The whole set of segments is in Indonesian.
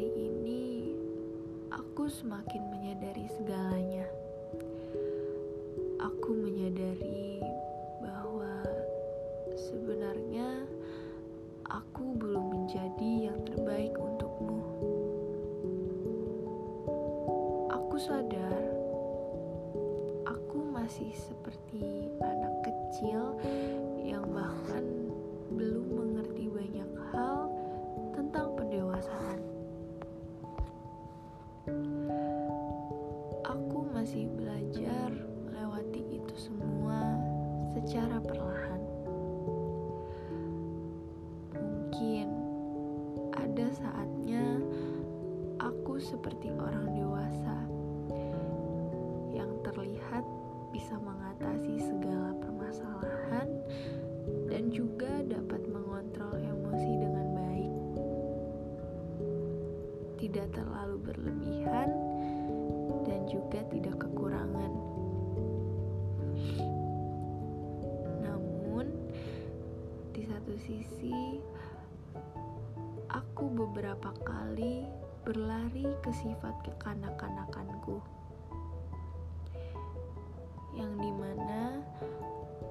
hari ini aku semakin menyadari segalanya. Aku menyadari bahwa sebenarnya aku belum menjadi yang terbaik untukmu. Aku sadar aku masih seperti anak kecil masih belajar melewati itu semua secara perlahan. Mungkin ada saatnya aku seperti orang dewasa yang terlihat bisa mengatasi segala permasalahan dan juga dapat mengontrol emosi dengan baik. Tidak terlalu berlebihan juga tidak kekurangan. Namun, di satu sisi, aku beberapa kali berlari ke sifat kekanak-kanakanku yang di mana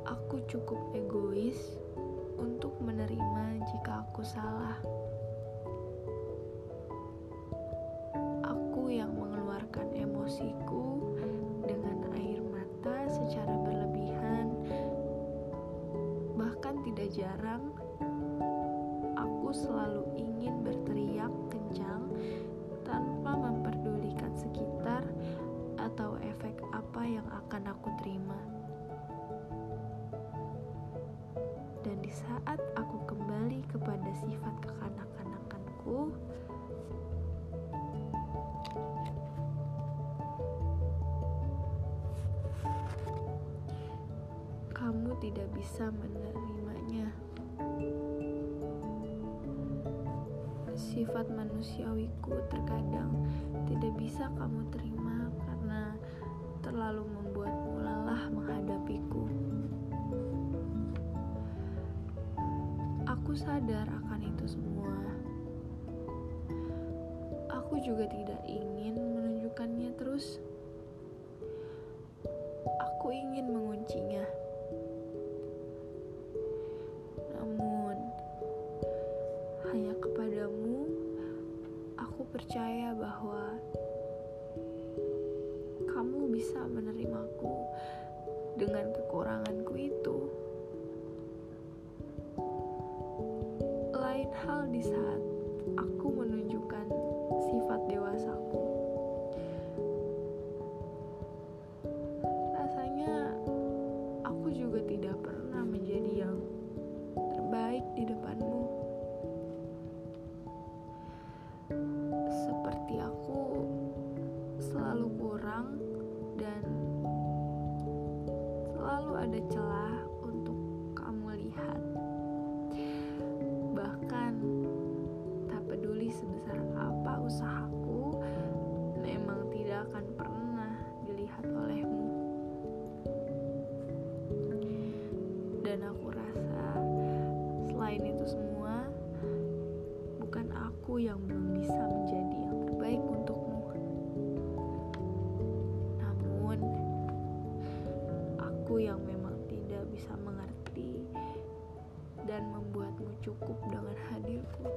aku cukup egois untuk menerima jika aku salah. Jarang aku selalu ingin berteriak kencang tanpa memperdulikan sekitar atau efek apa yang akan aku terima. Dan di saat aku kembali kepada sifat kekanak-kanakanku, kamu tidak bisa menerimanya. Sifat manusiawiku terkadang tidak bisa kamu terima karena terlalu membuatmu lelah menghadapiku. Aku sadar akan itu semua. Aku juga tidak ingin menunjukkannya terus. Aku ingin menguncinya. Percaya bahwa kamu bisa menerimaku dengan kekuranganku itu. Lain hal di saat aku selain itu semua, bukan aku yang belum bisa menjadi yang terbaik untukmu. Namun, aku yang memang tidak bisa mengerti dan membuatmu cukup dengan hadirku.